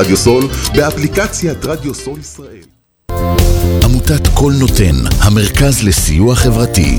רדיו סול, באפליקציית רדיו סול ישראל. עמותת קול נותן, המרכז לסיוע חברתי.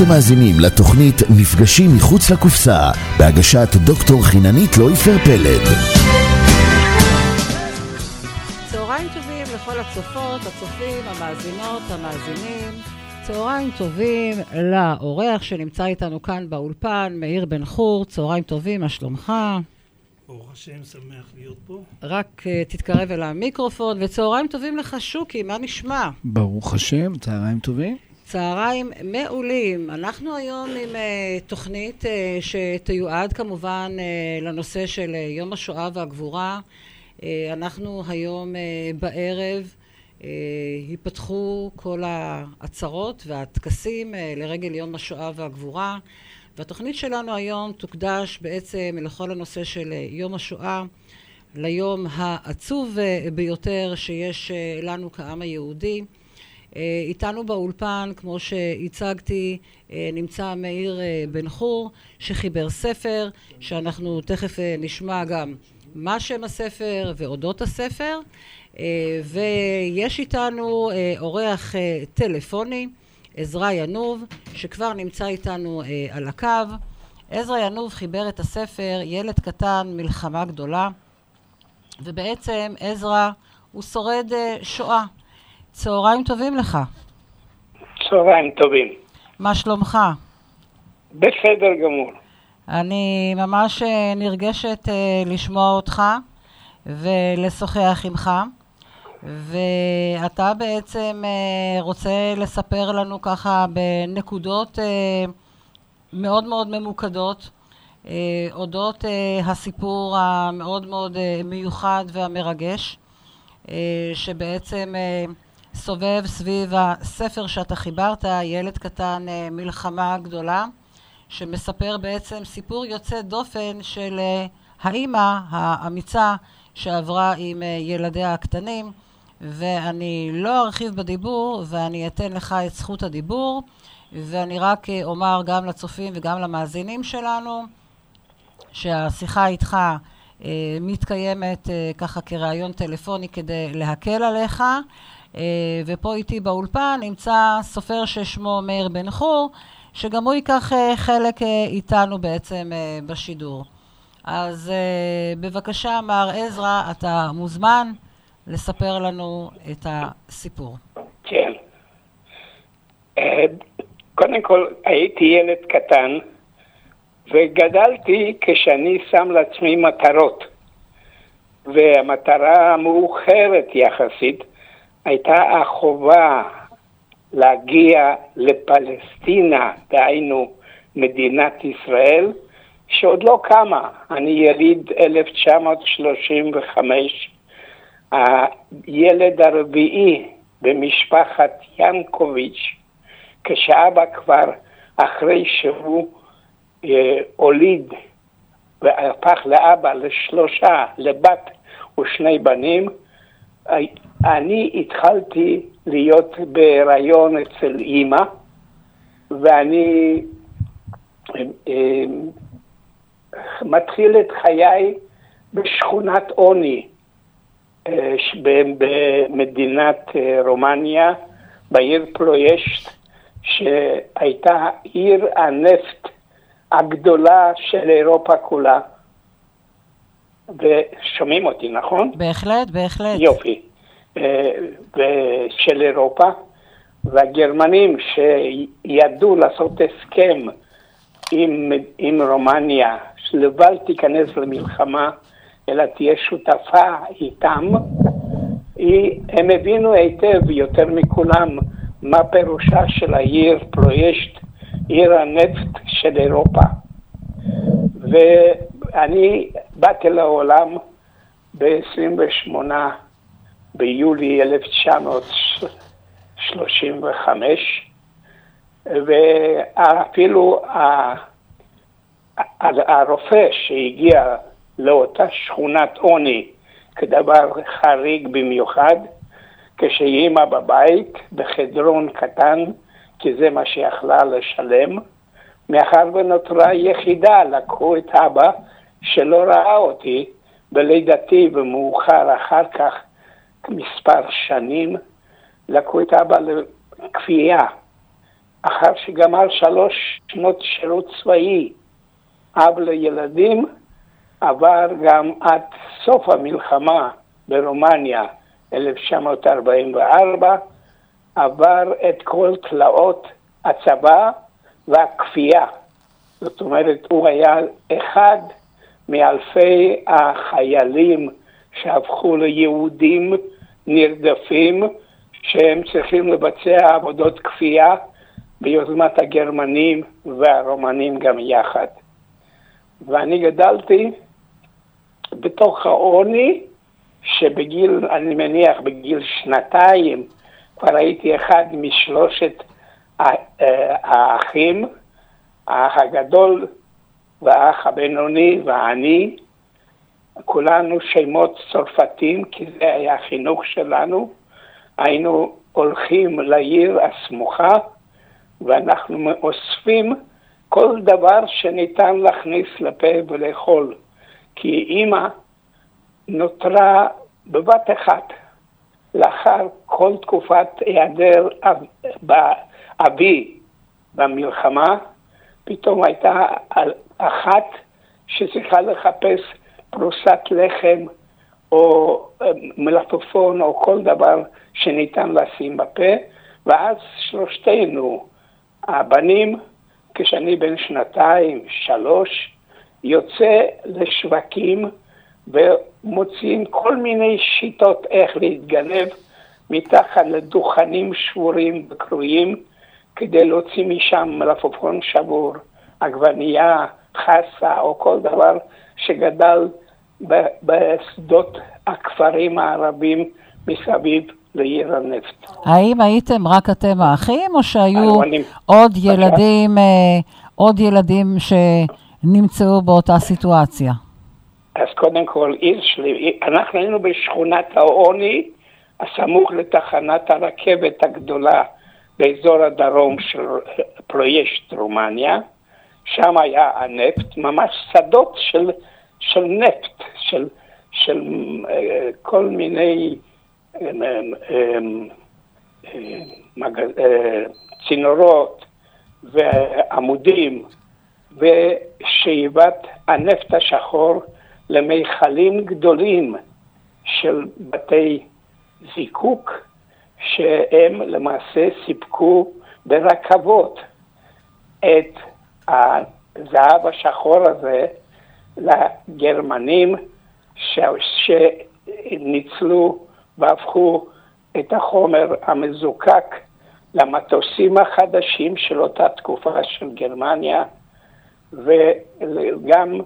אתם מאזינים לתוכנית מפגשים מחוץ לקופסה, בהגשת דוקטור חיננית לויפר פלד. צהריים טובים לכל הצופות, הצופים, המאזינות, המאזינים. צהריים טובים לאורח שנמצא איתנו כאן באולפן, מאיר בן חור. צהריים טובים, מה שלומך? ברוך השם, שמח להיות פה. רק uh, תתקרב אל המיקרופון, וצהריים טובים לך, שוקי, מה נשמע? ברוך השם, צהריים טובים. צהריים מעולים. אנחנו היום עם uh, תוכנית uh, שתיועד כמובן uh, לנושא של uh, יום השואה והגבורה. Uh, אנחנו היום uh, בערב uh, ייפתחו כל העצרות והטקסים uh, לרגל יום השואה והגבורה. והתוכנית שלנו היום תוקדש בעצם לכל הנושא של uh, יום השואה, ליום העצוב uh, ביותר שיש uh, לנו כעם היהודי. אה, איתנו באולפן, כמו שהצגתי, אה, נמצא מאיר אה, בן חור, שחיבר ספר, שאנחנו תכף נשמע גם מה שם הספר ואודות הספר. ויש איתנו אורח טלפוני, עזרא ינוב, שכבר נמצא איתנו על הקו. עזרא ינוב חיבר את הספר ילד קטן, מלחמה גדולה, ובעצם עזרא הוא שורד שואה. צהריים טובים לך. צהריים טובים. מה שלומך? בסדר גמור. אני ממש אה, נרגשת אה, לשמוע אותך ולשוחח עמך. ואתה בעצם אה, רוצה לספר לנו ככה בנקודות מאוד מאוד ממוקדות אודות הסיפור המאוד מאוד מיוחד והמרגש, שבעצם סובב סביב הספר שאתה חיברת, ילד קטן, מלחמה גדולה, שמספר בעצם סיפור יוצא דופן של האימא האמיצה שעברה עם ילדיה הקטנים, ואני לא ארחיב בדיבור ואני אתן לך את זכות הדיבור, ואני רק אומר גם לצופים וגם למאזינים שלנו שהשיחה איתך מתקיימת ככה כראיון טלפוני כדי להקל עליך. ופה איתי באולפן נמצא סופר ששמו מאיר בן חור, שגם הוא ייקח חלק איתנו בעצם בשידור. אז בבקשה, מר עזרא, אתה מוזמן לספר לנו את הסיפור. כן. קודם כל, הייתי ילד קטן, וגדלתי כשאני שם לעצמי מטרות. והמטרה המאוחרת יחסית הייתה החובה להגיע לפלסטינה, דהיינו מדינת ישראל, שעוד לא קמה. אני יליד 1935, הילד הרביעי במשפחת ינקוביץ', כשאבא כבר אחרי שהוא אה, הוליד והפך לאבא לשלושה, לבת ושני בנים, אני התחלתי להיות בהיריון אצל אימא, ואני אה, מתחיל את חיי בשכונת עוני אה, במדינת אה, רומניה, בעיר פלוישט, שהייתה עיר הנפט הגדולה של אירופה כולה. ושומעים אותי, נכון? בהחלט, בהחלט. יופי. אה, ושל אירופה, והגרמנים שידעו לעשות הסכם עם, עם רומניה, שלבל תיכנס למלחמה, אלא תהיה שותפה איתם, היא, הם הבינו היטב יותר מכולם מה פירושה של העיר פלוישט, עיר הנפט של אירופה. ואני באתי לעולם ב-28 ביולי 1935, ואפילו הרופא שהגיע לאותה שכונת עוני כדבר חריג במיוחד, כשאימא בבית בחדרון קטן, כי זה מה שיכלה לשלם, מאחר ונותרה יחידה, לקחו את אבא שלא ראה אותי בלידתי ומאוחר אחר כך מספר שנים, לקחו את אבא לכפייה. אחר שגמר שלוש שנות שירות צבאי, אב לילדים, עבר גם עד סוף המלחמה ברומניה, 1944, עבר את כל תלאות הצבא והכפייה. זאת אומרת, הוא היה אחד מאלפי החיילים שהפכו ליהודים נרדפים, שהם צריכים לבצע עבודות כפייה ביוזמת הגרמנים והרומנים גם יחד. ואני גדלתי בתוך העוני, שבגיל, אני מניח בגיל שנתיים, כבר הייתי אחד משלושת אה, האחים, האח הגדול והאח הבינוני והעני, כולנו שמות צרפתים, כי זה היה החינוך שלנו. היינו הולכים לעיר הסמוכה, ואנחנו אוספים כל דבר שניתן להכניס לפה ולאכול. כי אימא נותרה בבת אחת, לאחר כל תקופת היעדר אבי במלחמה, פתאום הייתה אחת שצריכה לחפש פרוסת לחם או אה, מלפפון או כל דבר שניתן לשים בפה, ואז שלושתנו, הבנים, כשאני בן שנתיים, שלוש, יוצא לשווקים ומוצאים כל מיני שיטות איך להתגנב מתחת לדוכנים שבורים וקרועים כדי להוציא משם מלפפון שבור, עגבנייה, חסה או כל דבר שגדל בשדות הכפרים הערבים מסביב לעיר הנפט. האם הייתם רק אתם האחים, או שהיו עוד ילדים, אה, עוד ילדים שנמצאו באותה סיטואציה? אז קודם כל, עיר שלי, אנחנו היינו בשכונת העוני, הסמוך לתחנת הרכבת הגדולה באזור הדרום של פרויקט רומניה. שם היה הנפט, ממש שדות של, של נפט, של, של uh, כל מיני מג... uh, צינורות ועמודים ושאיבת הנפט השחור למיכלים גדולים של בתי זיקוק, שהם למעשה סיפקו ברכבות את הזהב השחור הזה לגרמנים ש... שניצלו והפכו את החומר המזוקק למטוסים החדשים של אותה תקופה של גרמניה, וגם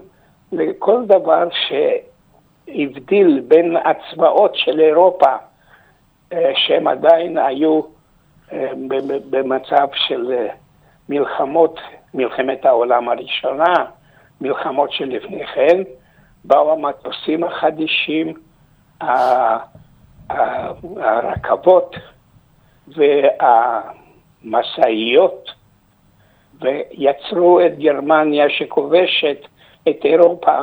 לכל דבר שהבדיל בין הצבאות של אירופה, אה, שהם עדיין היו אה, במצב של אה, מלחמות מלחמת העולם הראשונה, מלחמות שלפני כן, באו המטוסים החדישים, הרכבות והמשאיות, ויצרו את גרמניה שכובשת את אירופה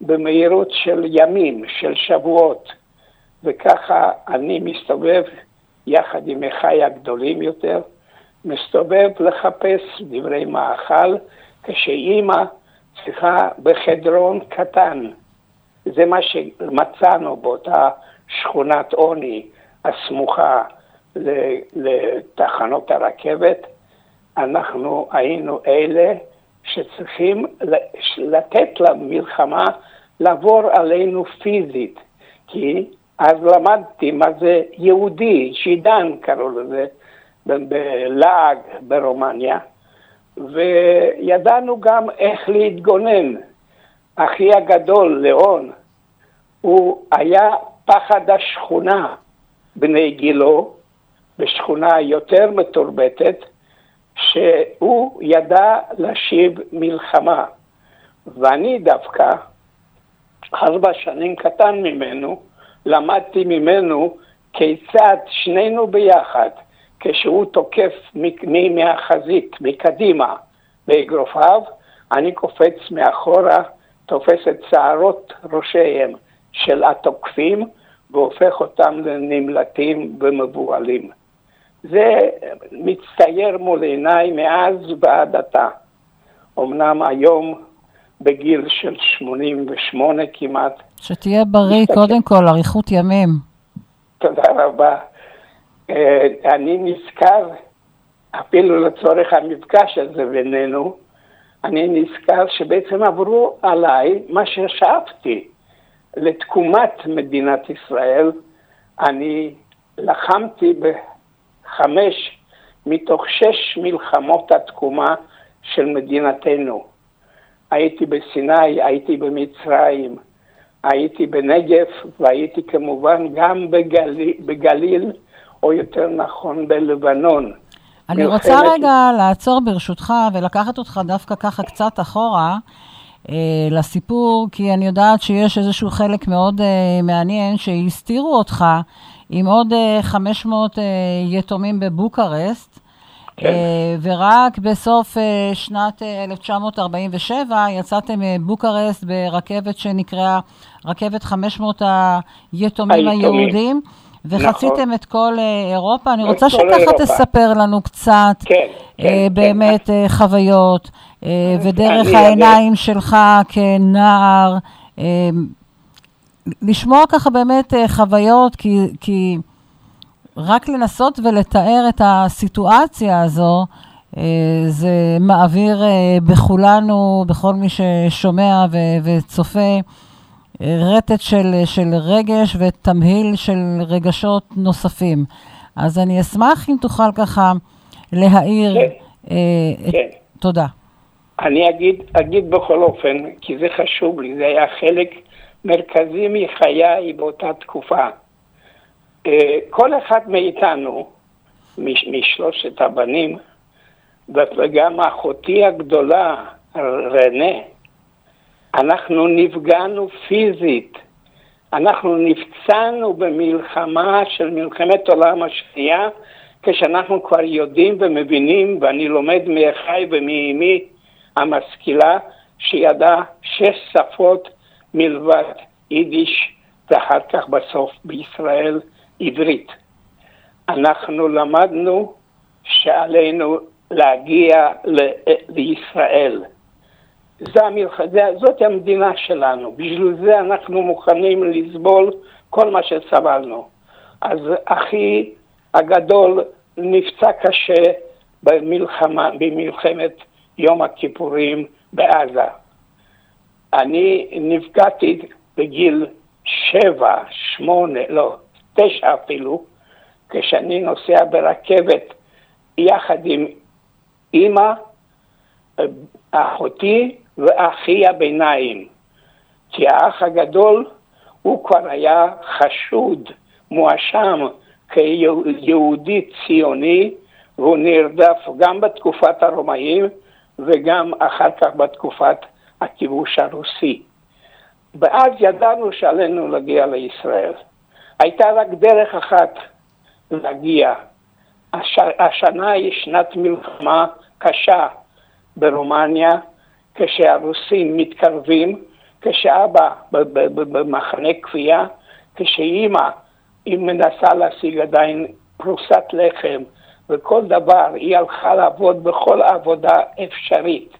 במהירות של ימים, של שבועות. וככה אני מסתובב יחד עם אחיי הגדולים יותר, מסתובב לחפש דברי מאכל כשאימא צריכה בחדרון קטן, זה מה שמצאנו באותה שכונת עוני הסמוכה לתחנות הרכבת, אנחנו היינו אלה שצריכים לתת למלחמה לעבור עלינו פיזית, כי אז למדתי מה זה יהודי, שידן קראו לזה, בלעג ברומניה, וידענו גם איך להתגונן. אחי הגדול, ליאון, הוא היה פחד השכונה, בני גילו, בשכונה יותר מתורבתת, שהוא ידע להשיב מלחמה. ואני דווקא, ארבע שנים קטן ממנו, למדתי ממנו כיצד שנינו ביחד, כשהוא תוקף מהחזית, מקדימה, באגרופיו, אני קופץ מאחורה, תופס את שערות ראשיהם של התוקפים והופך אותם לנמלטים ומבוהלים. זה מצטייר מול עיניי מאז ועד עתה. אמנם היום בגיל של 88 כמעט. שתהיה בריא, מסתכל... קודם כל, אריכות ימים. תודה רבה. אה, אני נזכר, אפילו לצורך המפגש הזה בינינו, אני נזכר שבעצם עברו עליי מה ששאפתי לתקומת מדינת ישראל. אני לחמתי בחמש מתוך שש מלחמות התקומה של מדינתנו. הייתי בסיני, הייתי במצרים, הייתי בנגב והייתי כמובן גם בגליל, בגליל או יותר נכון בלבנון. אני מלחמת... רוצה רגע לעצור ברשותך ולקחת אותך דווקא ככה קצת אחורה אה, לסיפור, כי אני יודעת שיש איזשהו חלק מאוד אה, מעניין שהסתירו אותך עם עוד אה, 500 אה, יתומים בבוקרסט. כן. אה, ורק בסוף אה, שנת 1947 אה, יצאתם מבוקרסט ברכבת שנקראה רכבת 500 היתומים היהודים. וחציתם נכון. את כל אירופה. אני רוצה שככה אירופה. תספר לנו קצת, כן, כן, באמת כן. חוויות, ודרך העיניים אני... שלך כנער, לשמוע ככה באמת חוויות, כי, כי רק לנסות ולתאר את הסיטואציה הזו, אה, זה מעביר אה, בכולנו, בכל מי ששומע ו- וצופה, אה, רטט של, של רגש ותמהיל של רגשות נוספים. אז אני אשמח אם תוכל ככה להעיר. כן. אה, כן. את... תודה. אני אגיד, אגיד בכל אופן, כי זה חשוב לי, זה היה חלק מרכזי מחיי באותה תקופה. אה, כל אחד מאיתנו, משלושת הבנים, וגם אחותי הגדולה, רנה, אנחנו נפגענו פיזית. אנחנו נפצענו במלחמה של מלחמת עולם השנייה, כשאנחנו כבר יודעים ומבינים, ואני לומד מאחיי ומאמי המשכילה, שידעה שש שפות מלבד יידיש, ואחר כך בסוף בישראל עברית. אנחנו למדנו שעלינו להגיע ל- לישראל. המלח... זאת המדינה שלנו, בשביל זה אנחנו מוכנים לסבול כל מה שסבלנו. אז אחי הגדול נפצע קשה במלחמה, במלחמת יום הכיפורים בעזה. אני נפגעתי בגיל שבע, שמונה, לא, תשע אפילו, כשאני נוסע ברכבת יחד עם אימא, אחותי ואחי הביניים. כי האח הגדול הוא כבר היה חשוד, מואשם כיהודי ציוני, והוא נרדף גם בתקופת הרומאים וגם אחר כך בתקופת הכיבוש הרוסי. ואז ידענו שעלינו להגיע לישראל. הייתה רק דרך אחת להגיע. הש... השנה היא שנת מלחמה קשה ברומניה, כשהרוסים מתקרבים, כשאבא במחנה כפייה, כשאימא היא מנסה להשיג עדיין פרוסת לחם וכל דבר, היא הלכה לעבוד בכל עבודה אפשרית.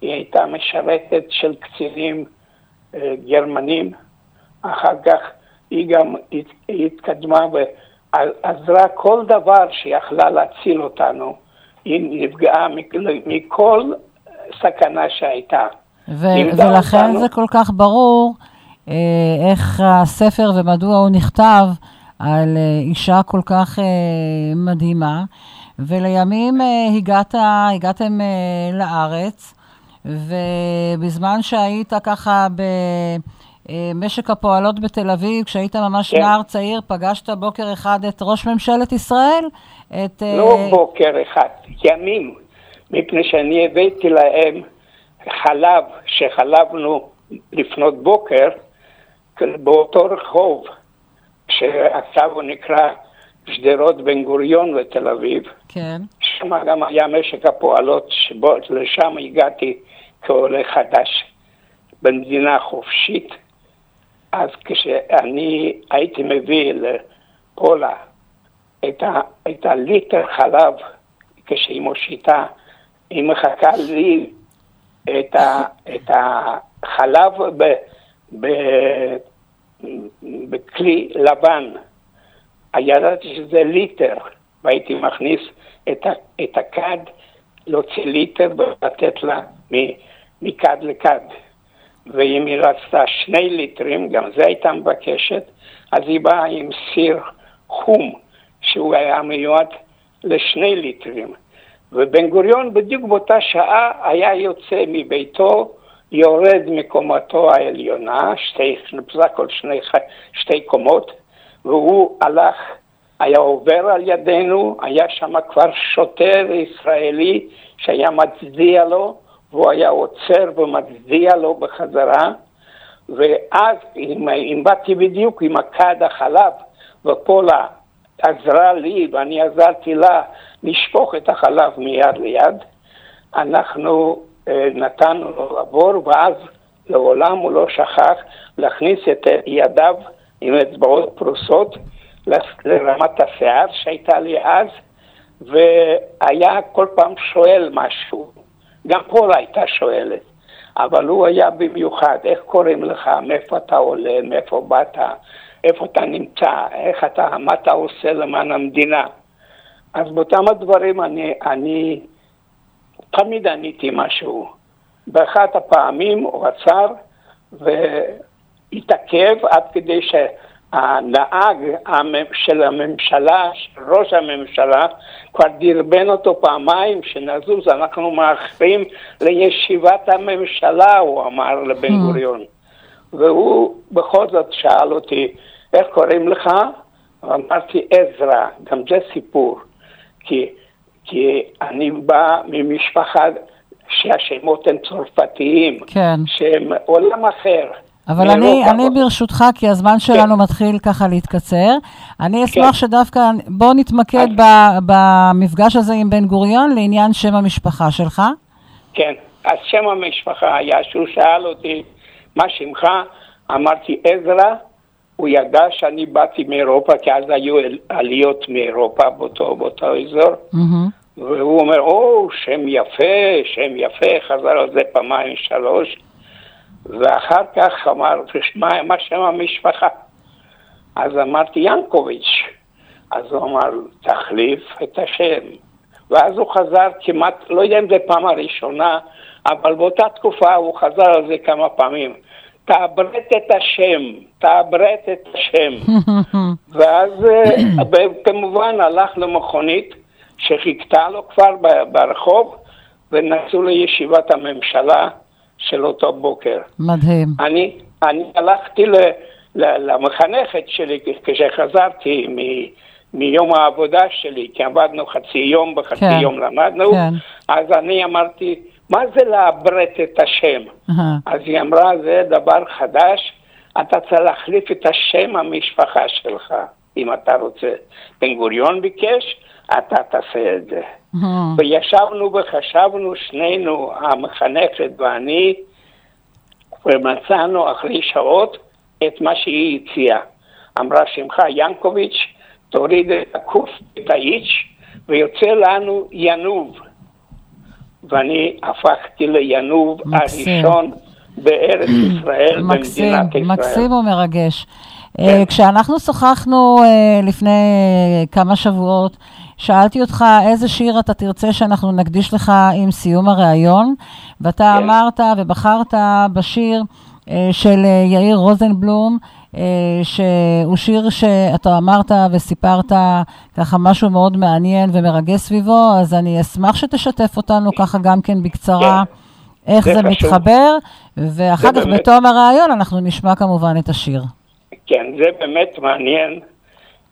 היא הייתה משרתת של קצינים אה, גרמנים, אחר כך היא גם התקדמה ועזרה כל דבר שיכלה להציל אותנו. היא נפגעה מכל- מכל סכנה שהייתה. ו- ולכן אותנו- זה כל כך ברור אה, איך הספר ומדוע הוא נכתב על אה, אישה כל כך אה, מדהימה. ולימים אה, הגעת, הגעתם אה, לארץ, ובזמן שהיית ככה במשק הפועלות בתל אביב, כשהיית ממש כן. נער צעיר, פגשת בוקר אחד את ראש ממשלת ישראל? את... אה, לא בוקר אחד, ימים, מפני שאני הבאתי להם חלב שחלבנו לפנות בוקר באותו רחוב, שעכשיו הוא נקרא שדרות בן גוריון בתל אביב. כן. שם גם היה משק הפועלות, שבו לשם הגעתי כעולה חדש במדינה חופשית. אז כשאני הייתי מביא לפולה את, ה, את הליטר חלב, כשהיא מושיטה, היא מחכה לי את, ה, את החלב ב, ב, בכלי לבן. ידעתי שזה ליטר, והייתי מכניס את, ה, את הכד, להוציא ליטר ולתת לה מכד לכד. ואם היא רצתה שני ליטרים, גם זה הייתה מבקשת, אז היא באה עם סיר חום, שהוא היה מיועד לשני ליטרים. ובן גוריון בדיוק באותה שעה היה יוצא מביתו, יורד מקומתו העליונה, שתי, בסך הכל שני, שתי קומות, והוא הלך, היה עובר על ידינו, היה שם כבר שוטר ישראלי שהיה מצדיע לו, והוא היה עוצר ומצדיע לו בחזרה, ואז אם, אם באתי בדיוק עם הכד החלב, ופולה עזרה לי ואני עזרתי לה לשפוך את החלב מיד ליד, אנחנו אה, נתנו לו לעבור, ואז לעולם הוא לא שכח להכניס את ידיו עם אצבעות פרוסות לרמת השיער שהייתה לי אז, והיה כל פעם שואל משהו. גם פולה הייתה שואלת, אבל הוא היה במיוחד, איך קוראים לך, מאיפה אתה עולה, מאיפה באת, איפה אתה נמצא, איך אתה, מה אתה עושה למען המדינה. אז באותם הדברים אני, אני תמיד עניתי משהו. באחת הפעמים הוא עצר והתעכב עד כדי שהנהג של הממשלה, של ראש הממשלה, כבר דרבן אותו פעמיים שנזוז, אנחנו מאחרים לישיבת הממשלה, הוא אמר לבן Hmm. גוריון. והוא בכל זאת שאל אותי, איך קוראים לך? אמרתי עזרא, גם זה סיפור. כי, כי אני בא ממשפחה שהשמות הם צרפתיים, כן. שהם עולם אחר. אבל אני. אני ברשותך, כי הזמן שלנו מתחיל ככה להתקצר, אני אשמח כן. שדווקא, בוא נתמקד ב, במפגש הזה עם בן גוריון לעניין שם המשפחה שלך. כן, אז שם המשפחה היה שהוא שאל אותי, מה שמך? אמרתי עזרא, הוא ידע שאני באתי מאירופה, כי אז היו עליות מאירופה באותו, באותו אזור, מהמם. והוא אומר, או, שם יפה, שם יפה, חזר על זה פעמיים, שלוש, ואחר כך אמר, מה, מה שם המשפחה? אז אמרתי, ינקוביץ'. אז הוא אמר, תחליף את השם. ואז הוא חזר כמעט, לא יודע אם זו פעם הראשונה, אבל באותה תקופה הוא חזר על זה כמה פעמים. תעברת את השם, תעברת את השם. ואז אה, כמובן הלך למכונית שחיכתה לו כבר ברחוב, ונסעו לישיבת הממשלה של אותו בוקר. מדהים. אני, אני הלכתי ל, ל, למחנכת שלי כשחזרתי מ, מיום העבודה שלי, כי עבדנו חצי יום, בחצי כן, יום למדנו, כן. אז אני אמרתי, מה זה לעברת את השם? אהה. אז היא אמרה, זה דבר חדש, אתה צריך להחליף את השם המשפחה שלך, אם אתה רוצה. בן גוריון ביקש, אתה תעשה את זה. אהה. וישבנו וחשבנו שנינו, המחנכת ואני, ומצאנו אחרי שעות את מה שהיא הציעה. אמרה שמך ינקוביץ', תוריד את הקוף, את האיץ', ויוצא לנו ינוב. ואני הפכתי לינוב מקסים. הראשון בארץ ישראל, מקסים, במדינת ישראל. מקסים ומרגש. אה, כשאנחנו שוחחנו אה, לפני כמה שבועות, שאלתי אותך איזה שיר אתה תרצה שאנחנו נקדיש לך עם סיום הריאיון, ואתה כן. אמרת ובחרת בשיר אה, של יאיר רוזנבלום, שהוא שיר שאתה אמרת וסיפרת ככה משהו מאוד מעניין ומרגש סביבו, אז אני אשמח שתשתף אותנו ככה גם כן בקצרה. איך זה זה. מתחבר, ואחר זה כך באמת- בתום הריאיון אנחנו נשמע כמובן את השיר. כן, זה באמת מעניין,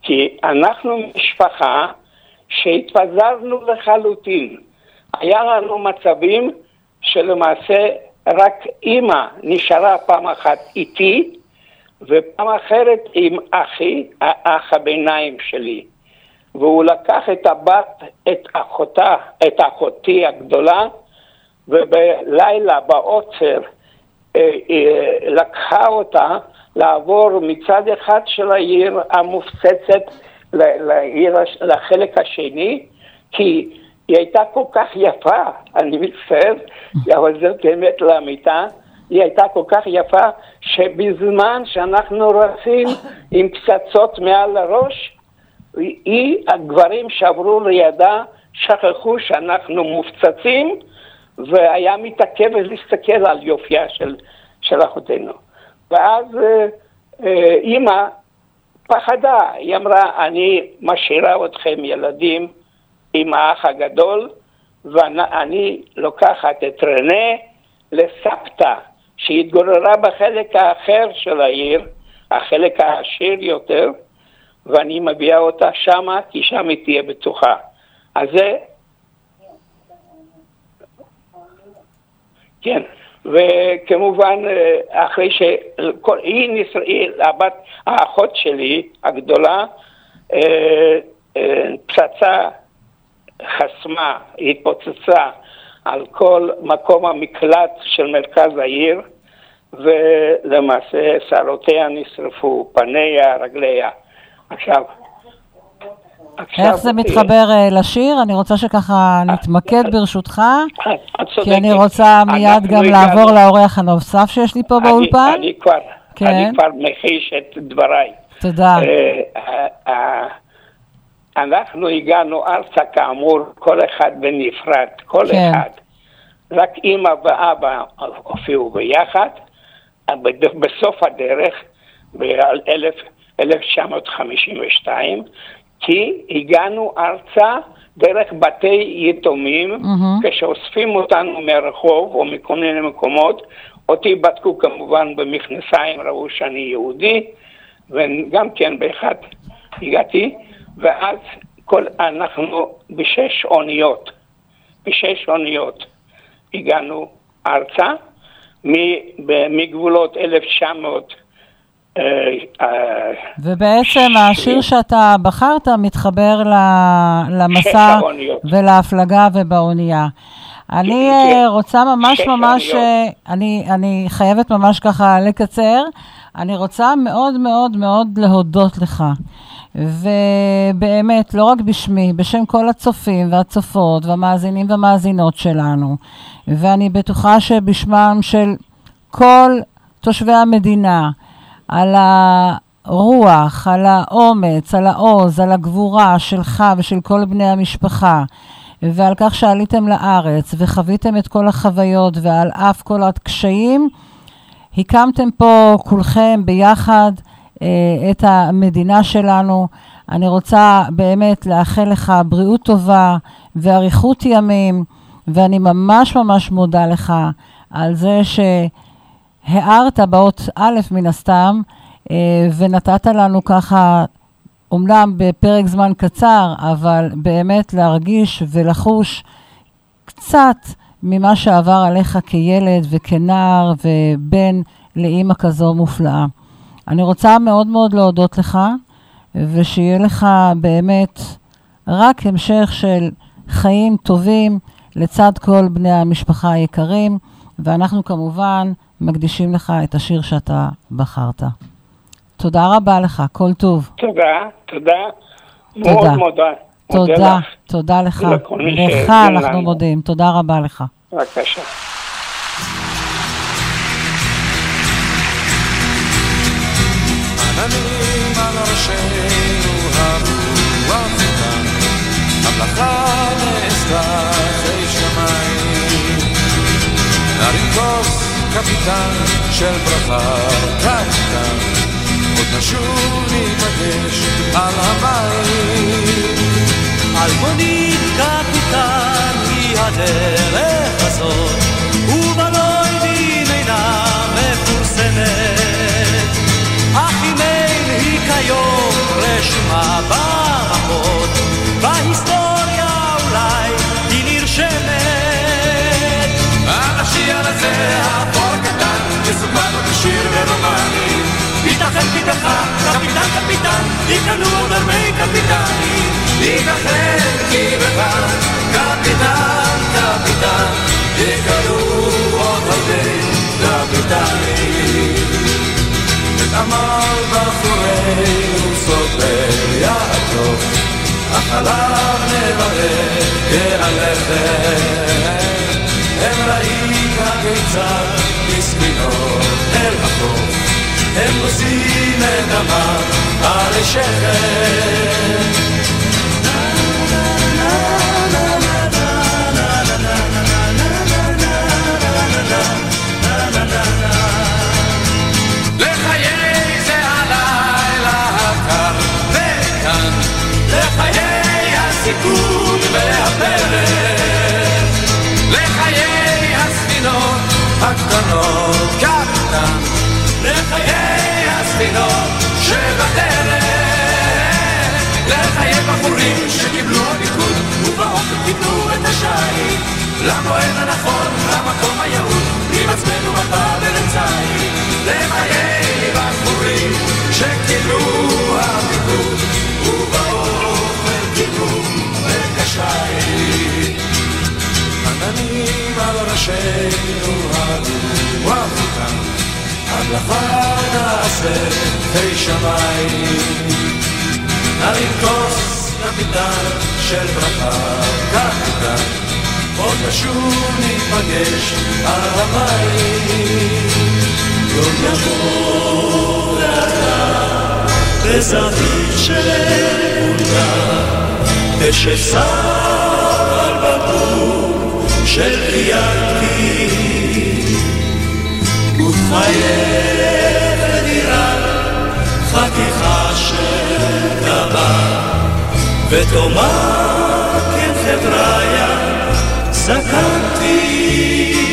כי אנחנו משפחה שהתפזרנו לחלוטין. היה לנו מצבים שלמעשה רק אימא נשארה פעם אחת איתי, ופעם אחרת עם אחי, האח הביניים שלי. והוא לקח את הבת, את אחותה, את אחותי הגדולה, ובלילה בעוצר אה, אה, לקחה אותה לעבור מצד אחד של העיר המופצצת לעיר, לחלק השני, כי היא הייתה כל כך יפה, אני מצטער, אבל זאת באמת לאמיתה, היא הייתה כל כך יפה, שבזמן שאנחנו רצים עם פצצות מעל הראש, היא, הגברים שעברו לידה, שכחו שאנחנו מופצצים, והיה מתעכב להסתכל על יופייה של, של אחותנו. ואז אה, אה, אימא פחדה, היא אמרה, אני משאירה אתכם ילדים עם האח הגדול, ואני לוקחת את רנה לסבתא, שהתגוררה בחלק האחר של העיר, החלק העשיר יותר, ואני מביאה אותה שמה, כי שם היא תהיה בטוחה. אז זה... כן, וכמובן, אה, אחרי. היא נשר... היא, הבת, האחות שלי, הגדולה, אה, אה, פצצה חסמה, התפוצצה על כל מקום המקלט של מרכז העיר, ולמעשה שערותיה נשרפו, פניה, רגליה. עכשיו, עכשיו... איך זה מתחבר אה, לשיר? אני רוצה שככה נתמקד ברשותך, את צודקת. כי אני רוצה מיד גם לעבור לאורח הנוסף שיש לי פה באולפן. אני כבר, כן. אני כבר מכחיש את דבריי. תודה. אנחנו הגענו ארצה כאמור, כל אחד בנפרד, כל כן. אחד. רק אימא ואבא הופיעו ביחד. בסוף הדרך, ב-1952, כי הגענו ארצה דרך בתי יתומים, מהמם. כשאוספים אותנו מהרחוב או מכל מיני מקומות, אותי בדקו כמובן במכנסיים, ראו שאני יהודי, וגם כן באחד הגעתי, ואז כל, אנחנו בשש אוניות, בשש אוניות הגענו ארצה, מגבולות 1900 אה, אה, ובעצם השיר שאתה בחרת מתחבר למסע. ולהפלגה ובאונייה. אני כן. אה, רוצה ממש ממש, אני, אני חייבת ממש ככה לקצר. אני רוצה מאוד מאוד מאוד להודות לך. ובאמת, לא רק בשמי, בשם כל הצופים והצופות והמאזינים והמאזינות שלנו, ואני בטוחה שבשמם של כל תושבי המדינה, על הרוח, על האומץ, על העוז, על הגבורה שלך ושל כל בני המשפחה, ועל כך שעליתם לארץ וחוויתם את כל החוויות ועל אף כל הקשיים, הקמתם פה כולכם ביחד אה, את המדינה שלנו. אני רוצה באמת לאחל לך בריאות טובה ואריכות ימים, ואני ממש ממש מודה לך על זה שהארת באות א' מן הסתם, אה, ונתת לנו ככה, אומנם בפרק זמן קצר, אבל באמת להרגיש ולחוש קצת ממה שעבר עליך כילד וכנער ובן לאימא כזו מופלאה. אני רוצה מאוד מאוד להודות לך, ושיהיה לך באמת רק המשך של חיים טובים לצד כל בני המשפחה היקרים, ואנחנו כמובן מקדישים לך את השיר שאתה בחרת. תודה רבה לך, כל טוב. תודה, תודה. תודה. מאוד מודה. תודה. תודה לך. לך אנחנו. מודים, תודה רבה לך. בבקשה. עננים על ראשינו הרוח איתן, המלאכה נעשתה אחרי שמיים. נרים כוס קפיטן של ברכה קטן, עוד נשוב ניפגש על המים. אלמונית קפיטן היא הדרך הזאת, ובלוידים אינה מפורסמת. אך אם אין היא כיום רשומה במפות, בהיסטוריה אולי היא נרשמת. על הזה האפור הקטן יסופר בשיר ורומני ייתכן כי קפיטן קפיטן, יקנו עוד הרבה קפיטנים. ייתכן כי בך קפיטן קפיטן יקרו עוד הרבה קפיטנים את עמל בחורנו סופר יעקב החלב נברך כהלכת הם ראית כיצד מספינות אל החוף הם נושאים את דמם על שכם הקטנות קטן לחיי הספינות שבדרך לחיי בחורים שקיבלו עדיפות ובאופן קיבלו את השיט למועד הנכון, למקום היעוד עם עצמנו מפה ולצייד לחיי בחורים שקיבלו עדיפות ובאופן קיבלו את השיט עננים על ראשינו הרוח המלאכה נעשה חי שמיים. נרים כוס קפיטן של ברכה קפיטן עוד נשוב ניפגש על המים. יום יבוא ואתה בזווית של אמונה, כששר על בקבוק של קיאנקי, ותחייך לדירת חתיכה של טבק, ותאמר כן חבריה, זקנתי.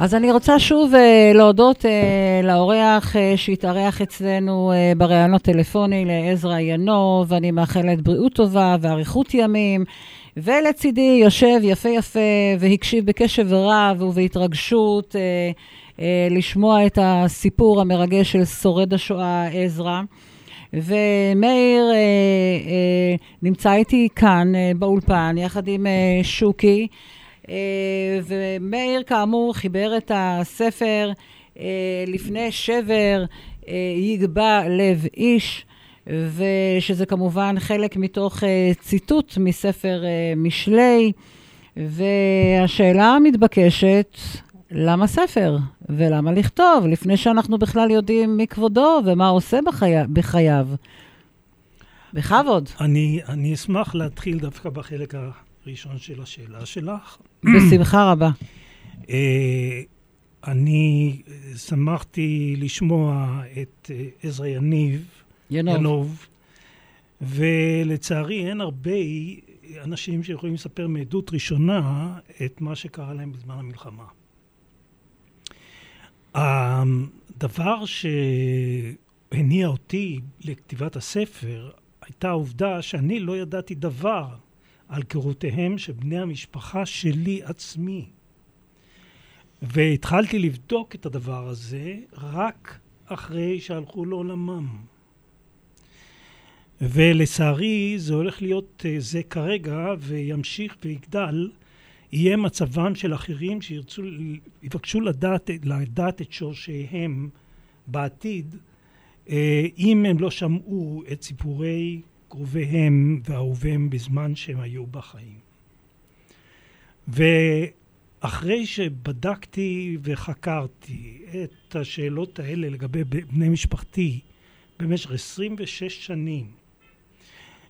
אז אני רוצה שוב uh, להודות uh, לאורח uh, שהתארח אצלנו uh, בראיון הטלפוני לעזרא ינוב, ואני מאחלת בריאות טובה ואריכות ימים. ולצידי יושב יפה יפה והקשיב בקשב רב ובהתרגשות uh, uh, לשמוע את הסיפור המרגש של שורד השואה עזרא. ומאיר אה, אה, נמצא איתי כאן אה, באולפן, יחד עם אה, שוקי. אה, ומאיר, כאמור, חיבר את הספר אה, לפני שבר אה, יגבע לב איש, ושזה כמובן חלק מתוך ציטוט מספר משלי. והשאלה המתבקשת, למה ספר? ולמה לכתוב, לפני שאנחנו בכלל יודעים מי כבודו ומה עושה בחי... בחייו? בכבוד. אני, אני אשמח להתחיל דווקא בחלק הראשון של השאלה שלך. בשמחה רבה. אה, אני שמחתי לשמוע את אה, עזרא יניב, ינוב. ינוב, ולצערי אין הרבה אנשים שיכולים לספר מעדות ראשונה את מה שקרה להם בזמן המלחמה. הדבר שהניע אותי לכתיבת הספר הייתה העובדה שאני לא ידעתי דבר על קירותיהם של בני המשפחה שלי עצמי. והתחלתי לבדוק את הדבר הזה רק אחרי שהלכו לעולמם. ולצערי זה הולך להיות אה, זה כרגע וימשיך ויגדל, יהיה מצבם של אחרים שירצו, יבקשו לדעת, לדעת את שורשיהם בעתיד, אה, אם הם לא שמעו את סיפורי קרוביהם ואהוביהם בזמן שהם היו בחיים. ואחרי שבדקתי וחקרתי את השאלות האלה לגבי בני משפחתי במשך 26 שנים,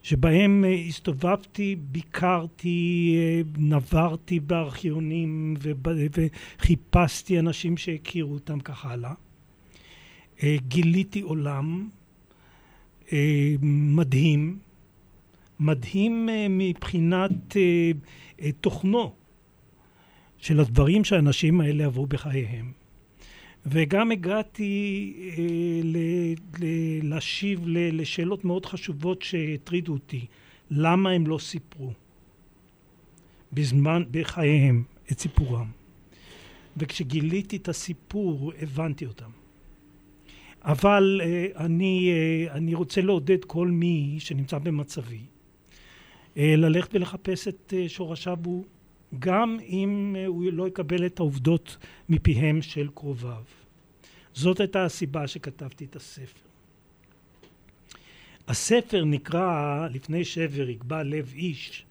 שבהם הסתובבתי, ביקרתי, נברתי בארכיונים וחיפשתי אנשים שהכירו אותם כך הלאה. גיליתי עולם מדהים, מדהים מבחינת תוכנו של הדברים שהאנשים האלה עברו בחייהם. וגם הגעתי אה, ל, ל, להשיב ל, לשאלות מאוד חשובות שהטרידו אותי. למה הם לא סיפרו בזמן, בחייהם, את סיפורם? וכשגיליתי את הסיפור, הבנתי אותם. אבל אה, אני, אה, אני רוצה לעודד כל מי שנמצא במצבי אה, ללכת ולחפש את שורשיו הוא גם אם הוא לא יקבל את העובדות מפיהם של קרוביו. זאת הייתה הסיבה שכתבתי את הספר. הספר נקרא לפני שבר יקבע לב איש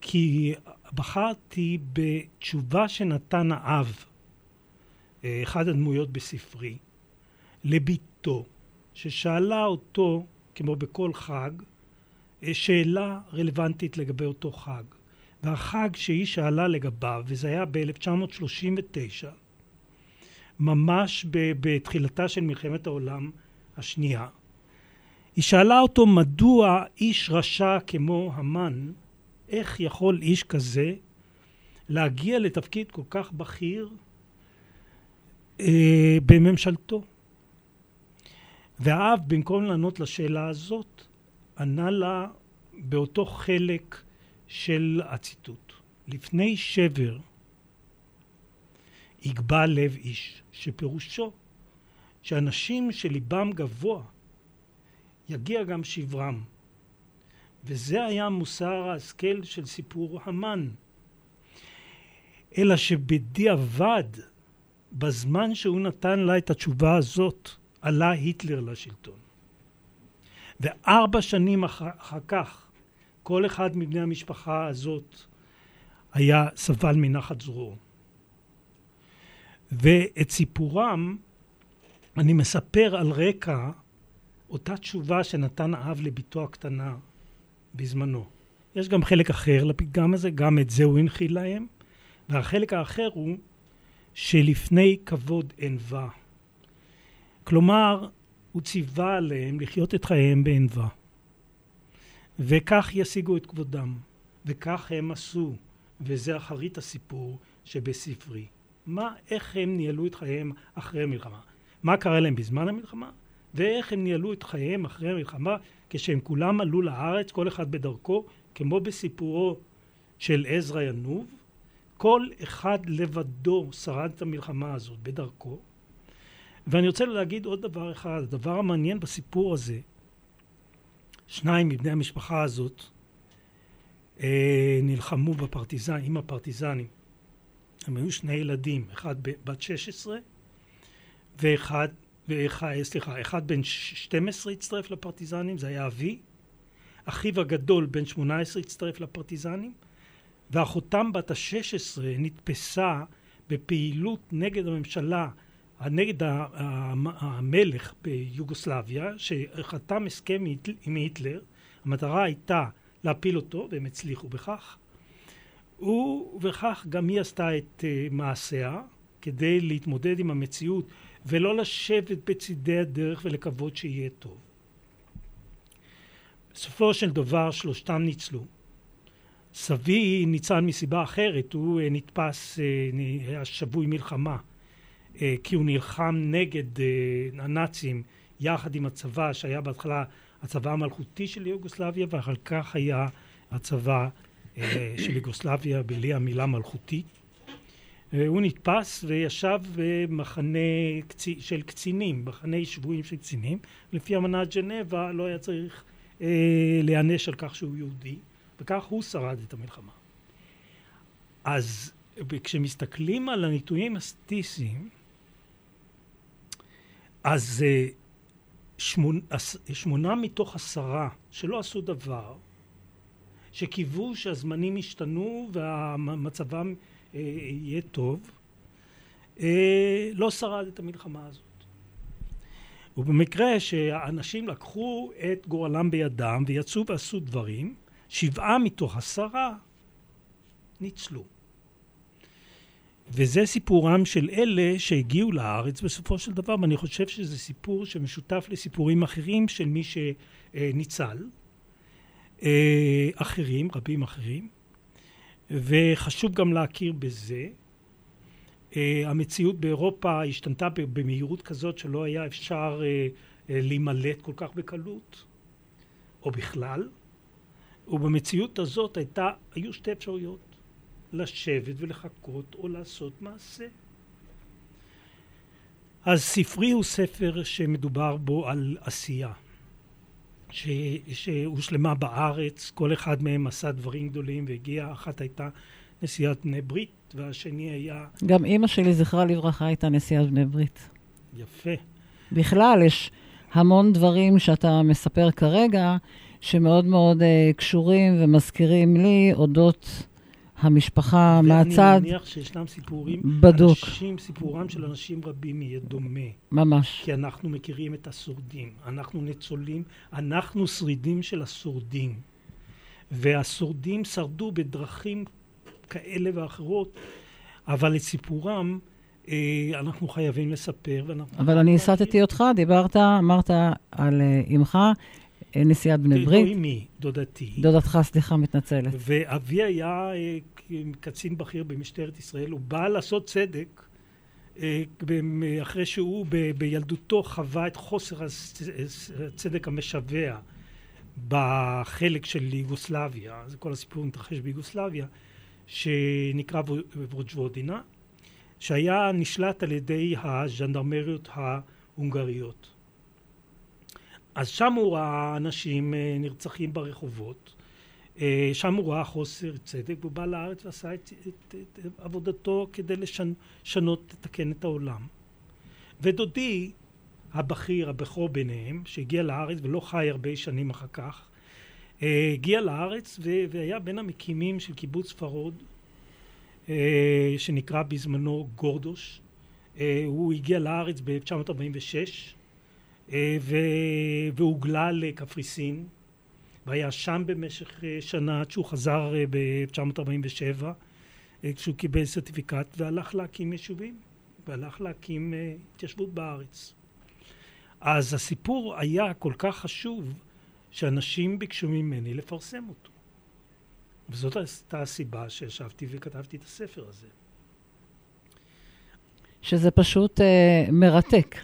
כי בחרתי בתשובה שנתן האב, אחד הדמויות בספרי, לביתו, ששאלה אותו, כמו בכל חג, אה, שאלה רלוונטית לגבי אותו חג. והחג שהיא שאלה לגביו, וזה היה ב-1939, ממש בתחילתה של מלחמת העולם השנייה, היא שאלה אותו מדוע איש רשע כמו המן, איך יכול איש כזה להגיע לתפקיד כל כך בכיר אה, בממשלתו? והאב במקום לענות לשאלה הזאת ענה לה באותו חלק של הציטוט. לפני שבר יגבה לב איש, שפירושו שאנשים שליבם גבוה יגיע גם שברם. וזה היה מוסר ההשכל של סיפור המן. אלא שבדיעבד, בזמן שהוא נתן לה את התשובה הזאת, עלה היטלר לשלטון. וארבע שנים אחר, אחר כך כל אחד מבני המשפחה הזאת היה סבל מנחת זרועו. ואת סיפורם אני מספר על רקע אותה תשובה שנתן האב לביתו הקטנה בזמנו. יש גם חלק אחר לפתגם הזה, גם את זה הוא הנחיל להם, והחלק האחר הוא שלפני כבוד ענווה. כלומר, הוא ציווה עליהם לחיות את חייהם בענווה. וכך ישיגו את כבודם, וכך הם עשו, וזה אחרית הסיפור שבספרי. מה, איך הם ניהלו את חייהם אחרי המלחמה? מה קרה להם בזמן המלחמה? ואיך הם ניהלו את חייהם אחרי המלחמה כשהם כולם עלו לארץ, כל אחד בדרכו, כמו בסיפורו של עזרא ינוב, כל אחד לבדו שרד את המלחמה הזאת בדרכו. ואני רוצה להגיד עוד דבר אחד, הדבר המעניין בסיפור הזה, שניים מבני המשפחה הזאת אה, נלחמו בפרטיזן, עם הפרטיזנים. הם היו שני ילדים, אחד בת 16 ואחד, ואחד, סליחה, אחד בן 12 הצטרף לפרטיזנים, זה היה אבי. אחיו הגדול בן 18 הצטרף לפרטיזנים, ואחותם בת ה-16 נתפסה בפעילות נגד הממשלה נגד המלך ביוגוסלביה שחתם הסכם עם היטלר המטרה הייתה להפיל אותו והם הצליחו בכך ובכך גם היא עשתה את אה, מעשיה כדי להתמודד עם המציאות ולא לשבת בצידי הדרך ולקוות שיהיה טוב. בסופו של דבר שלושתם ניצלו. סבי ניצל מסיבה אחרת, הוא אה, נתפס, אה, היה שבוי מלחמה כי הוא נלחם נגד אה, הנאצים יחד עם הצבא שהיה בהתחלה הצבא המלכותי של יוגוסלביה ואחר כך היה הצבא אה, של יוגוסלביה בלי המילה מלכותי. הוא נתפס וישב במחנה של קצינים, מחנה שבויים של קצינים. לפי אמנת ג'נבה לא היה צריך להיענש על כך שהוא יהודי, וכך הוא שרד את המלחמה. אז כשמסתכלים על הניתויים הסטיסיים אז שמונה, שמונה מתוך עשרה שלא עשו דבר, שקיוו שהזמנים ישתנו ומצבם אה, יהיה טוב, אה, לא שרד את המלחמה הזאת. ובמקרה שהאנשים לקחו את גורלם בידם ויצאו ועשו דברים, שבעה מתוך עשרה ניצלו. וזה סיפורם של אלה שהגיעו לארץ בסופו של דבר, ואני חושב שזה סיפור שמשותף לסיפורים אחרים של מי שניצל, אה, אחרים, רבים אחרים, וחשוב גם להכיר בזה. אה, המציאות באירופה השתנתה במהירות כזאת שלא היה אפשר אה, להימלט כל כך בקלות, או בכלל, ובמציאות הזאת הייתה, היו שתי אפשרויות. לשבת ולחכות או לעשות מעשה. אז ספרי הוא ספר שמדובר בו על עשייה, ש, שהושלמה בארץ, כל אחד מהם עשה דברים גדולים והגיע, אחת הייתה נשיאת בני ברית והשני היה... גם אימא שלי, זכרה לברכה, הייתה נשיאת בני ברית. יפה. בכלל, יש המון דברים שאתה מספר כרגע, שמאוד מאוד uh, קשורים ומזכירים לי אודות המשפחה מהצד. ואני מניח שישנם סיפורים, בדוק. אנשים, סיפורם של אנשים רבים יהיה דומה. ממש. כי אנחנו מכירים את השורדים, אנחנו ניצולים, אנחנו שרידים של השורדים. והשורדים שרדו בדרכים כאלה ואחרות, אבל את סיפורם אה, אנחנו חייבים לספר. אבל אני הסטתי אותך, דיברת, אמרת על אמך, אה, נשיאת בני ברית. לא אמי, דודתי. דודתך, סליחה, מתנצלת. ואבי היה אה, קצין בכיר במשטרת ישראל, הוא בא לעשות צדק אה, אחרי שהוא בילדותו חווה את חוסר הצדק המשווע בחלק של יוגוסלביה, זה כל הסיפור מתרחש ביוגוסלביה, שנקרא ווג'וודינה, שהיה נשלט על ידי הז'נדרמריות ההונגריות. אז שם הוא ראה אנשים אה, נרצחים ברחובות, אה, שם הוא ראה חוסר צדק, והוא בא לארץ ועשה את, את, את, עבודתו כדי לשנות, לתקן את העולם. ודודי הבכיר, הבכור ביניהם, שהגיע לארץ ולא חי הרבה שנים אחר כך, אה, הגיע לארץ והיה בין המקימים של קיבוץ פרוד, שנקרא בזמנו גורדוש. הוא הגיע לארץ ב-1946 אה, והוגלה לקפריסין והיה שם במשך אה, שנה עד שהוא חזר אה, ב-1947 כשהוא קיבל סרטיפיקט והלך להקים יישובים והלך להקים התיישבות בארץ. אז הסיפור היה כל כך חשוב שאנשים ביקשו ממני לפרסם אותו. וזאת הייתה הסיבה שישבתי וכתבתי את הספר הזה. שזה פשוט אה, מרתק.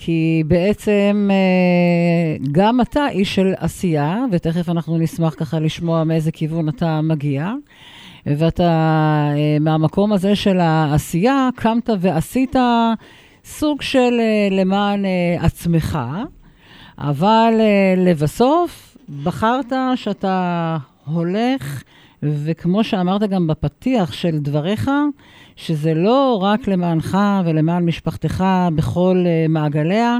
כי בעצם אה, גם אתה איש של עשייה, ותכף אנחנו נשמח ככה לשמוע מאיזה כיוון אתה מגיע. ואתה, אה, מהמקום הזה של העשייה, קמת ועשית סוג של אה, למען עצמך, אבל לבסוף בחרת שאתה הולך, וכמו שאמרת גם בפתיח של דבריך, שזה לא רק למענך ולמען משפחתך בכל uh, מעגליה,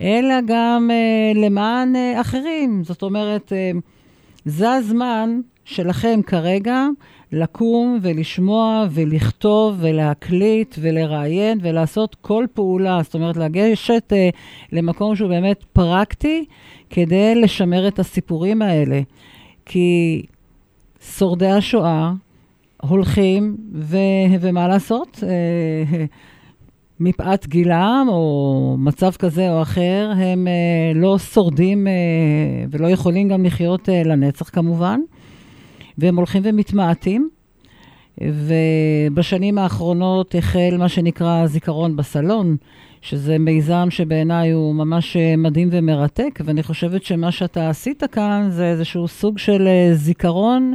אלא גם uh, למען uh, אחרים. זאת אומרת, uh, זה הזמן שלכם כרגע לקום ולשמוע ולכתוב ולהקליט ולראיין ולעשות כל פעולה. זאת אומרת, לגשת uh, למקום שהוא באמת פרקטי כדי לשמר את הסיפורים האלה. כי שורדי השואה, הולכים, ו, ומה לעשות? אה, מפאת גילם או מצב כזה או אחר, הם אה, לא שורדים אה, ולא יכולים גם לחיות לנצח כמובן, והם הולכים ומתמעטים. ובשנים האחרונות החל מה שנקרא זיכרון בסלון, שזה מיזם שבעיניי הוא ממש מדהים ומרתק, ואני חושבת שמה שאתה עשית כאן זה איזשהו סוג של זיכרון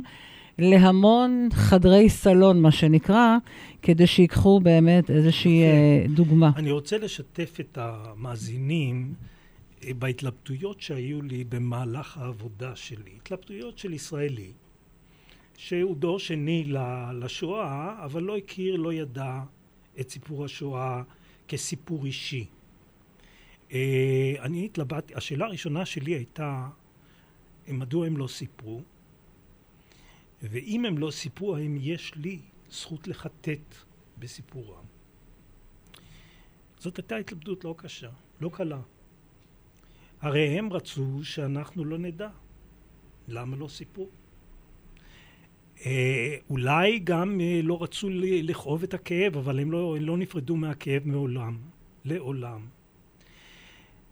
להמון חדרי סלון, מה שנקרא, כדי שיקחו באמת איזושהי okay. דוגמה. אני רוצה לשתף את המאזינים אה, בהתלבטויות שהיו לי במהלך העבודה שלי. התלבטויות של ישראלי, שהוא דור שני לשואה, אבל לא הכיר, לא ידע את סיפור השואה כסיפור אישי. אה, אני התלבטתי, השאלה הראשונה שלי הייתה, מדוע הם לא סיפרו? ואם הם לא סיפרו, האם יש לי זכות לחטט בסיפורם? זאת הייתה התלבטות לא קשה, לא קלה. הרי הם רצו שאנחנו לא נדע. למה לא סיפרו? אה, אולי גם אה, לא רצו לכאוב את הכאב, אבל הם לא, לא נפרדו מהכאב מעולם, לעולם.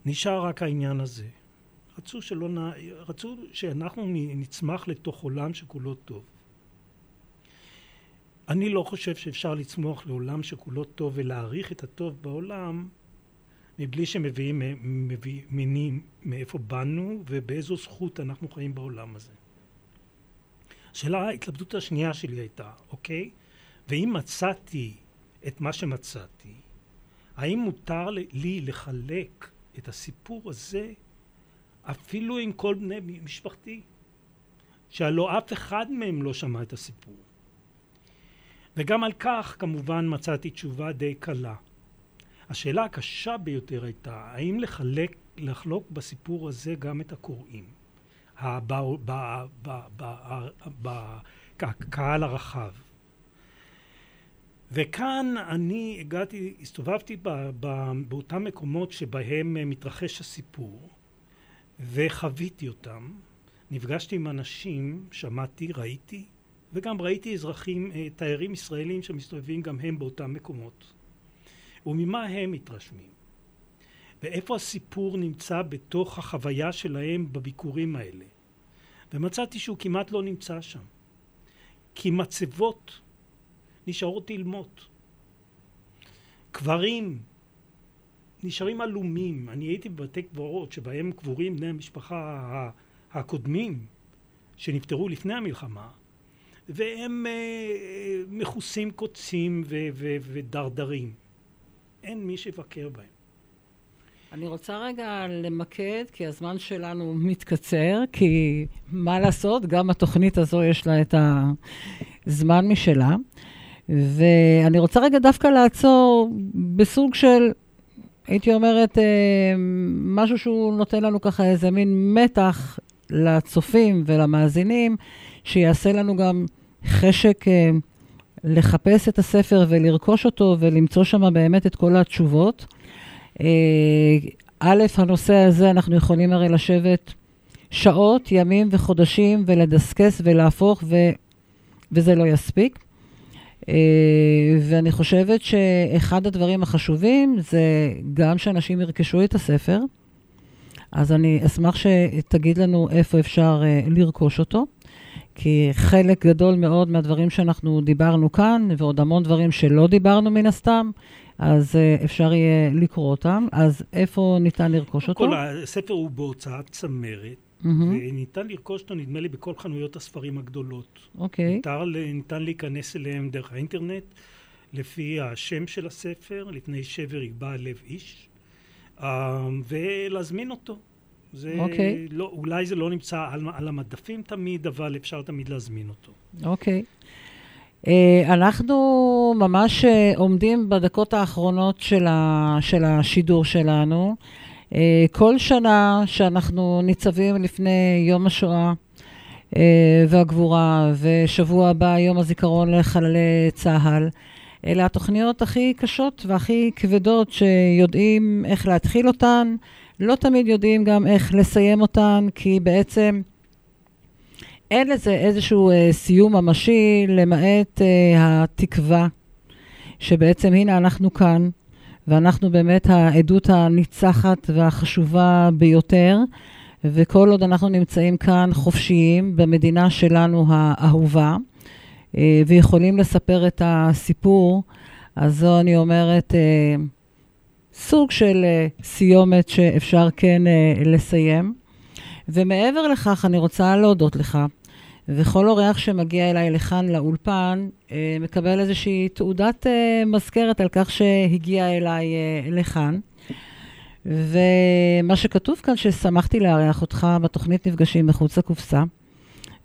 נשאר רק העניין הזה. רצו, שלא, נ... רצו שאנחנו נצמח לתוך עולם שכולו טוב. אני לא חושב שאפשר לצמוח לעולם שכולו טוב ולהעריך את הטוב בעולם מבלי שמביאים מאיפה באנו ובאיזו זכות אנחנו חיים בעולם הזה. השאלה, ההתלבטות השנייה שלי הייתה, אוקיי, ואם מצאתי את מה שמצאתי, האם מותר לי לחלק את הסיפור הזה אפילו עם כל בני משפחתי, שהלא אף אחד מהם לא שמע את הסיפור. וגם על כך כמובן מצאתי תשובה די קלה. השאלה הקשה ביותר הייתה האם לחלק, לחלוק בסיפור הזה גם את הקוראים, בקהל הרחב. וכאן אני הגעתי, הסתובבתי באותם מקומות שבהם מתרחש הסיפור וחוויתי אותם, נפגשתי עם אנשים, שמעתי, ראיתי, וגם ראיתי אזרחים, אה, תיירים ישראלים שמסתובבים גם הם באותם מקומות. וממה הם מתרשמים? ואיפה הסיפור נמצא בתוך החוויה שלהם בביקורים האלה? ומצאתי שהוא כמעט לא נמצא שם. כי מצבות נשארות אילמות. קברים נשארים עלומים. אני הייתי בבתי קברות שבהם קבורים בני המשפחה הקודמים שנפטרו לפני המלחמה, והם אה, מכוסים קוצים ודרדרים. אין מי שיבקר בהם. אני רוצה רגע למקד, כי הזמן שלנו מתקצר, כי מה לעשות, גם התוכנית הזו יש לה את הזמן משלה. ואני רוצה רגע דווקא לעצור בסוג של, הייתי אומרת, אה, משהו שהוא נותן לנו ככה איזה מין מתח לצופים ולמאזינים, שיעשה לנו גם חשק אה, לחפש את הספר ולרכוש אותו ולמצוא שם באמת את כל התשובות. אה, א', הנושא הזה, אנחנו יכולים הרי לשבת שעות, ימים וחודשים ולדסקס ולהפוך, ו... וזה לא יספיק. אה, ואני חושבת שאחד הדברים החשובים זה גם שאנשים ירכשו את הספר, אז אני אשמח שתגיד לנו איפה אפשר לרכוש אותו. כי חלק גדול מאוד מהדברים שאנחנו דיברנו כאן, ועוד המון דברים שלא דיברנו מן הסתם, אז uh, אפשר יהיה לקרוא אותם. אז איפה ניתן לרכוש אותו? כל הספר הוא בהוצאת צמרת. Mm-hmm. וניתן לרכוש אותו, נדמה לי, בכל חנויות הספרים הגדולות. אוקיי. Okay. ניתן, ניתן להיכנס אליהם דרך האינטרנט, לפי השם של הספר, לפני שבר יגבע לב איש, uh, ולהזמין אותו. זה אוקיי. לא, אולי זה לא נמצא על, על המדפים תמיד, אבל אפשר תמיד להזמין אותו. אוקיי. Uh, אנחנו ממש uh, עומדים בדקות האחרונות של, ה, של השידור שלנו. Uh, כל שנה שאנחנו ניצבים לפני יום השואה והגבורה, ושבוע הבא יום הזיכרון לחללי צה"ל, אלה התוכניות הכי קשות והכי כבדות שיודעים איך להתחיל אותן. לא תמיד יודעים גם איך לסיים אותן, כי בעצם אין לזה איזשהו אה, סיום ממשי, למעט אה, התקווה שבעצם הנה אנחנו כאן, ואנחנו באמת העדות הניצחת והחשובה ביותר, וכל עוד אנחנו נמצאים כאן חופשיים במדינה שלנו האהובה, אה, ויכולים לספר את הסיפור, אז זו אני אומרת, אה, סוג של uh, סיומת שאפשר כן uh, לסיים. ומעבר לכך, אני רוצה להודות לך, וכל אורח שמגיע אליי לכאן לאולפן, uh, מקבל איזושהי תעודת uh, מזכרת על כך שהגיע אליי uh, לכאן. ומה שכתוב כאן, ששמחתי לארח אותך בתוכנית נפגשים מחוץ לקופסה,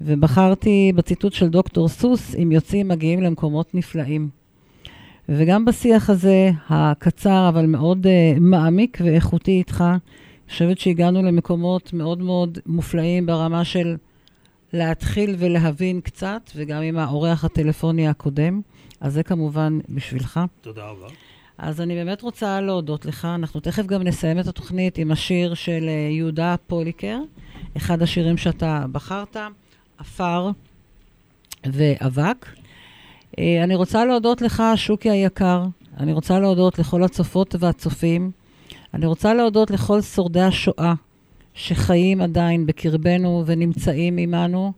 ובחרתי בציטוט של דוקטור סוס, אם יוצאים מגיעים למקומות נפלאים. וגם בשיח הזה, הקצר אבל מאוד uh, מעמיק ואיכותי איתך, חושבת שהגענו למקומות מאוד מאוד מופלאים ברמה של להתחיל ולהבין קצת, וגם עם האורח הטלפוני הקודם. אז זה כמובן בשבילך. תודה רבה. אז אני באמת רוצה להודות לך. אנחנו תכף גם נסיים את התוכנית עם השיר של uh, יהודה פוליקר, אחד השירים שאתה בחרת, עפר ואבק. Uh, אני רוצה להודות לך, שוקי היקר. אני רוצה להודות לכל הצופות והצופים. אני רוצה להודות לכל שורדי השואה שחיים עדיין בקרבנו ונמצאים עמנו.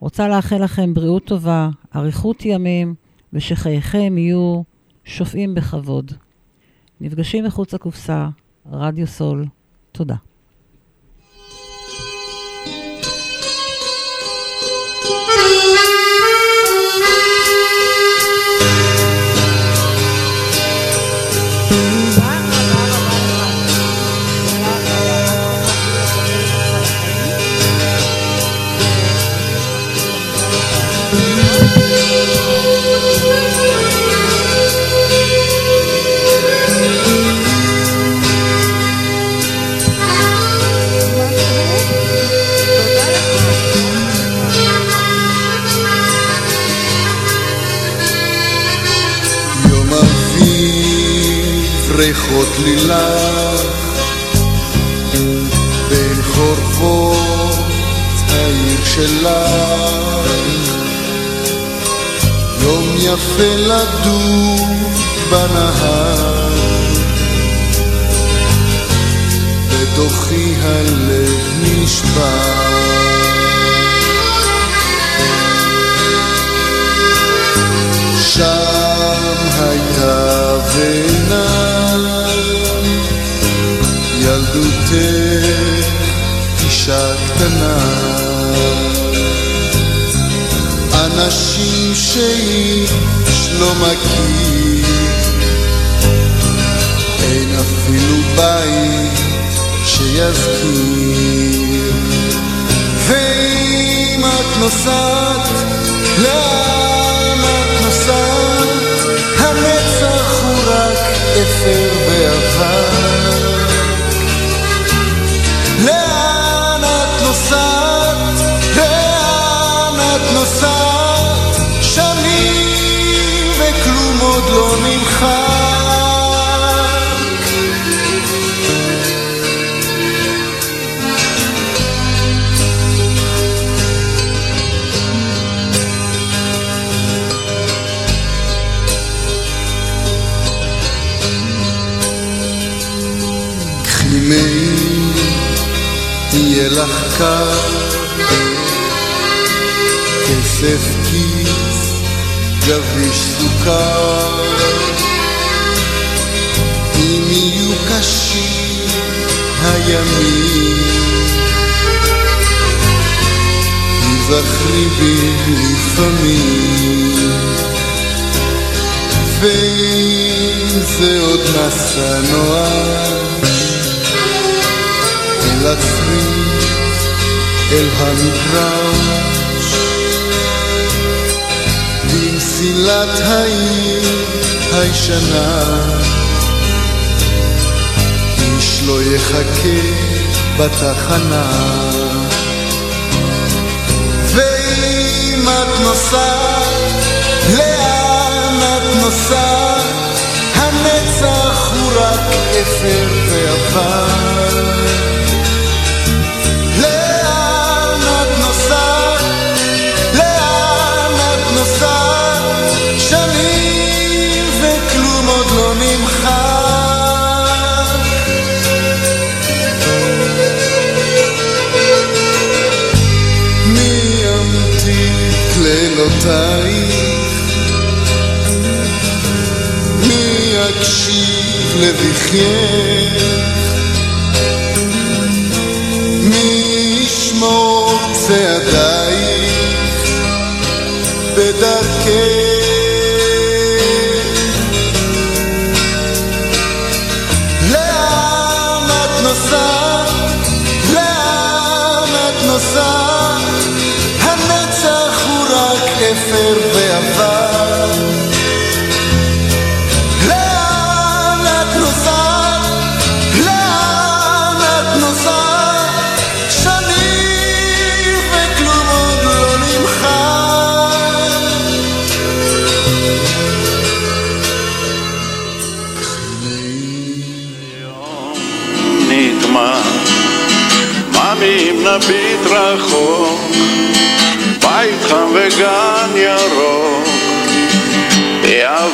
רוצה לאחל לכם בריאות טובה, אריכות ימים, ושחייכם יהיו שופעים בכבוד. נפגשים מחוץ לקופסה, רדיו סול. תודה. אביב ריחות לילך בין חורבות העיר שלך. יום יפה לדור בנהר בתוכי הלב נשבר. שם הייתה ונע ילדותך אישה קטנה. אנשים שאיש לא מכיר אין אפילו בית שיזכיר. ואם את נוסעת לאן את נוסעת? הנצח הוא רק אפר עוד לא נמחק. קחי מעי, יהיה לך קר, כסף כיס, גביש סוכר. אם יהיו קשים הימים, תיזכרי בי לפעמים. ואם זה עוד מסע נואש אל הצריף, אל המגרש במסילת העיר הישנה איש לא יחכה בתחנה ואם את נוסעת, לאן את נוסעת? הנצח הוא רק אפר ועבר. le dije וגן ירוק, יעבור.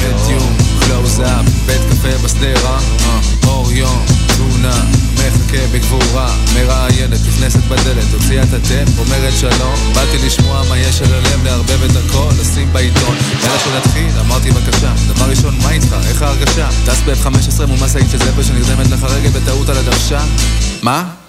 בית יום, קלוז-אפ, בית קפה בשדרה, אה, אור יום, תמונה, מחכה בגבורה, מראיינת, נכנסת בדלת, הוציאה את הטייפ, אומרת שלום, באתי לשמוע מה יש על הלב, לערבב את הכל, לשים בעיתון. יאללה שנתחיל, אמרתי בבקשה, דבר ראשון, מה איתך? איך ההרגשה? טס ב-F-15 מול משאית של זבל שנרדמת לך רגל בטעות על הדוושה? מה?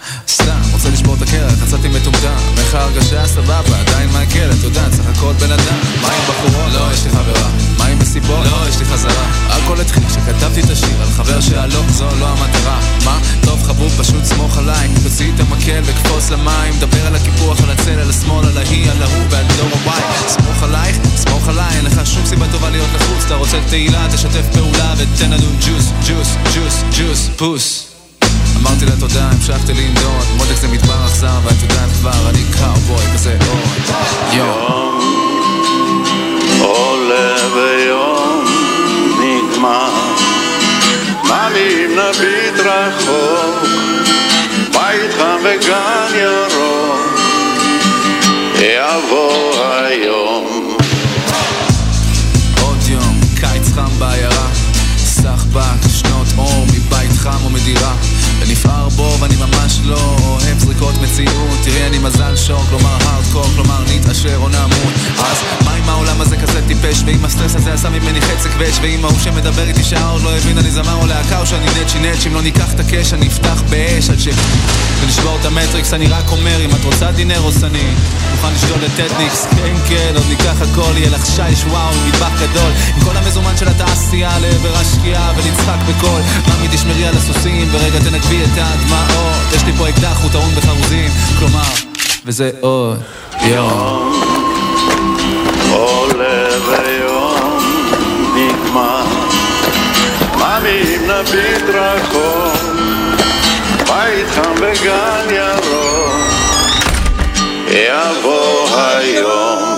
לשבור את הקרח, יצאתי מטומטם. איך ההרגשה? סבבה, עדיין מעכל, את יודעת, סך הכל בן אדם. מה עם בחורות? לא, יש לי חברה. מה עם מסיבות? לא, יש לי חזרה. הכל התחיל כשכתבתי את השיר על חבר שהלא, זו לא המטרה. מה? טוב חבוב, פשוט סמוך עליי. תוציא את המקל וקפוץ למים. דבר על הקיפוח, על הצל, על השמאל, על ההיא, על ההוא ועל דור הוואי. סמוך עלייך, סמוך עליי, אין לך שום סיבה טובה להיות לחוץ. אתה רוצה תהילה, תשתף פעולה ותן לנו ג'וס, ג'וס, ג'וס, ג'וס, פוס אמרתי לה תודה, המשכתי לנדוד, מותק זה מדבר אכזר, ואת יודעת כבר, אני קאובוי כזה עוד. יום עולה ויום נגמר, אם נביט רחוק, בית חם וגן ירוק, יבוא היום. עוד יום, קיץ חם בעיירה, סחבק, שנות אור מבית חם ומדירה. ונפער בו ואני ממש לא אוהב זריקות מציאות. תראי אני מזל שוק, כלומר הארדקור, כלומר נתעשר או נמות. אז מה אם העולם הזה כזה טיפש? ואם הסטרס הזה עשה ממני חצי כבש ואם ההוא שמדבר איתי שעה עוד לא הבין אני זמר או להקה או שאני נצ'י נצ'י. אם לא ניקח את הקש אני אפתח באש עד ש... ונשבור את המטריקס אני רק אומר אם את רוצה דינר או סני מוכן לשתול את טטניקס כן כן עוד ניקח הכל יהיה לך שיש וואו מטבח גדול. עם כל המזומן של התעשייה לעבר השקיעה ונצחק בקול. ממי תשמרי על הסוסים ורגע תנגבי את הדמעות. יש לי פה אקדח הוא טעון בחרוזים. כלומר וזה עוד יום. עולה ויום נגמר, אם נביט רחוק, בית חם וגן ירוק, יבוא היום.